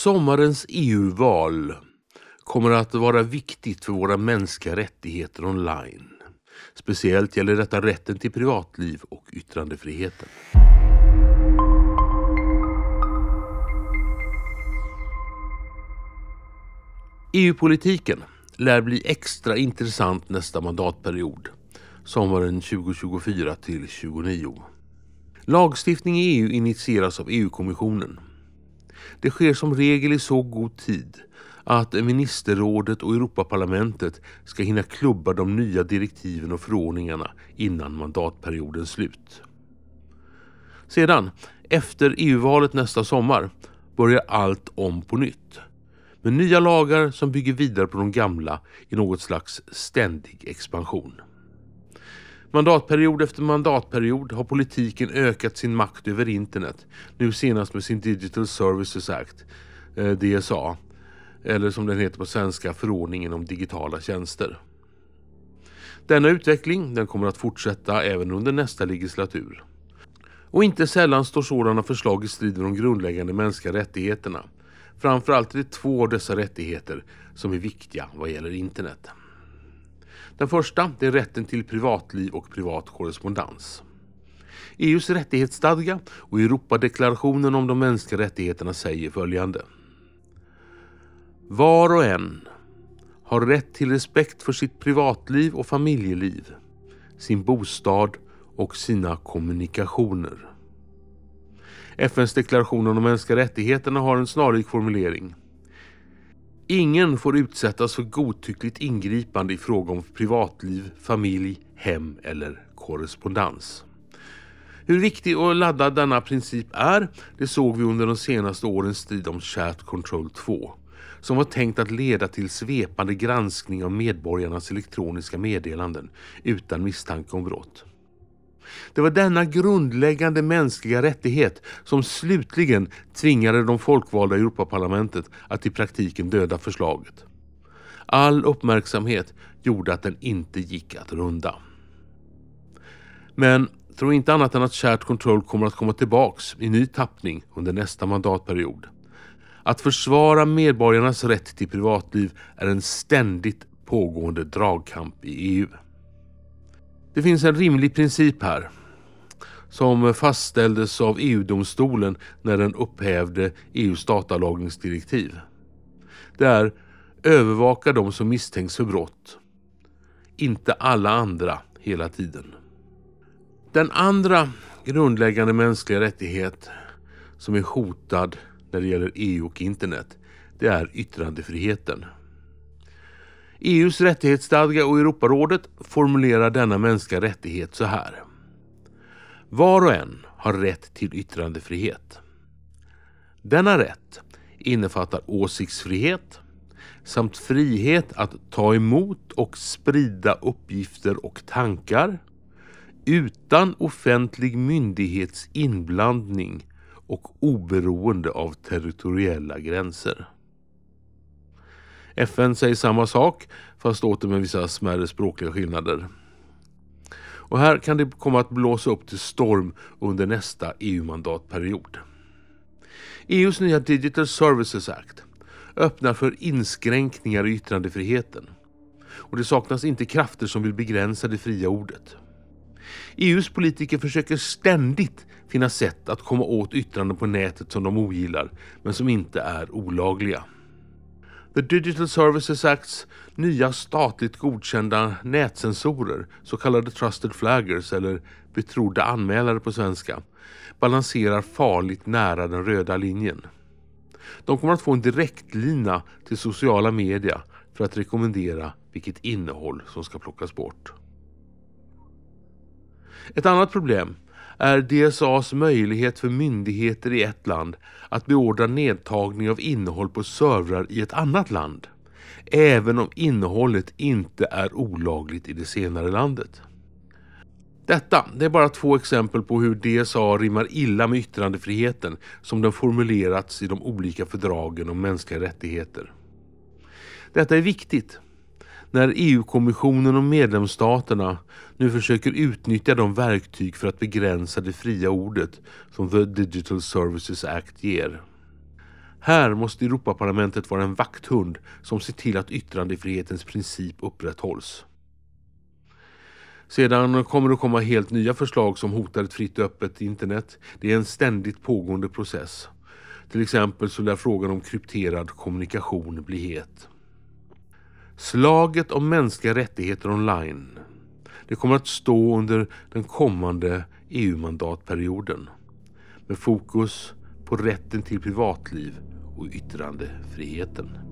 Sommarens EU-val kommer att vara viktigt för våra mänskliga rättigheter online. Speciellt gäller detta rätten till privatliv och yttrandefriheten. EU-politiken lär bli extra intressant nästa mandatperiod, sommaren 2024 till 2029. Lagstiftning i EU initieras av EU-kommissionen. Det sker som regel i så god tid att ministerrådet och Europaparlamentet ska hinna klubba de nya direktiven och förordningarna innan mandatperiodens slut. Sedan, efter EU-valet nästa sommar, börjar allt om på nytt. Med nya lagar som bygger vidare på de gamla i något slags ständig expansion. Mandatperiod efter mandatperiod har politiken ökat sin makt över internet. Nu senast med sin Digital Services Act, eh, DSA. Eller som den heter på svenska, förordningen om digitala tjänster. Denna utveckling den kommer att fortsätta även under nästa legislatur. Och inte sällan står sådana förslag i strid med de grundläggande mänskliga rättigheterna. Framförallt är det två av dessa rättigheter som är viktiga vad gäller internet. Den första är rätten till privatliv och privat korrespondens. EUs rättighetsstadga och Europadeklarationen om de mänskliga rättigheterna säger följande. Var och en har rätt till respekt för sitt privatliv och familjeliv, sin bostad och sina kommunikationer. FNs deklaration om de mänskliga rättigheterna har en snarlik formulering. Ingen får utsättas för godtyckligt ingripande i fråga om privatliv, familj, hem eller korrespondens. Hur viktig och laddad denna princip är, det såg vi under de senaste årens strid om Chat Control 2 som var tänkt att leda till svepande granskning av medborgarnas elektroniska meddelanden utan misstanke om brott. Det var denna grundläggande mänskliga rättighet som slutligen tvingade de folkvalda i Europaparlamentet att i praktiken döda förslaget. All uppmärksamhet gjorde att den inte gick att runda. Men tro inte annat än att Chat Control kommer att komma tillbaks i ny tappning under nästa mandatperiod. Att försvara medborgarnas rätt till privatliv är en ständigt pågående dragkamp i EU. Det finns en rimlig princip här som fastställdes av EU-domstolen när den upphävde EUs datalagringsdirektiv. Det är övervaka de som misstänks för brott. Inte alla andra hela tiden. Den andra grundläggande mänskliga rättighet som är hotad när det gäller EU och internet, det är yttrandefriheten. EUs rättighetsstadga och Europarådet formulerar denna mänskliga rättighet så här. Var och en har rätt till yttrandefrihet. Denna rätt innefattar åsiktsfrihet samt frihet att ta emot och sprida uppgifter och tankar utan offentlig myndighets inblandning och oberoende av territoriella gränser. FN säger samma sak, fast åter med vissa smärre språkliga skillnader. Och här kan det komma att blåsa upp till storm under nästa EU-mandatperiod. EUs nya Digital Services Act öppnar för inskränkningar i yttrandefriheten. Och det saknas inte krafter som vill begränsa det fria ordet. EUs politiker försöker ständigt finna sätt att komma åt yttranden på nätet som de ogillar, men som inte är olagliga. The Digital Services Acts nya statligt godkända nätsensorer, så kallade trusted flaggers eller betrodda anmälare på svenska, balanserar farligt nära den röda linjen. De kommer att få en direktlina till sociala media för att rekommendera vilket innehåll som ska plockas bort. Ett annat problem är DSAs möjlighet för myndigheter i ett land att beordra nedtagning av innehåll på servrar i ett annat land, även om innehållet inte är olagligt i det senare landet. Detta det är bara två exempel på hur DSA rimmar illa med yttrandefriheten som den formulerats i de olika fördragen om mänskliga rättigheter. Detta är viktigt när EU-kommissionen och medlemsstaterna nu försöker utnyttja de verktyg för att begränsa det fria ordet som The Digital Services Act ger. Här måste Europaparlamentet vara en vakthund som ser till att yttrandefrihetens princip upprätthålls. Sedan kommer det att komma helt nya förslag som hotar ett fritt och öppet internet. Det är en ständigt pågående process. Till exempel så lär frågan om krypterad kommunikation bli het. Slaget om mänskliga rättigheter online. Det kommer att stå under den kommande EU-mandatperioden med fokus på rätten till privatliv och yttrandefriheten.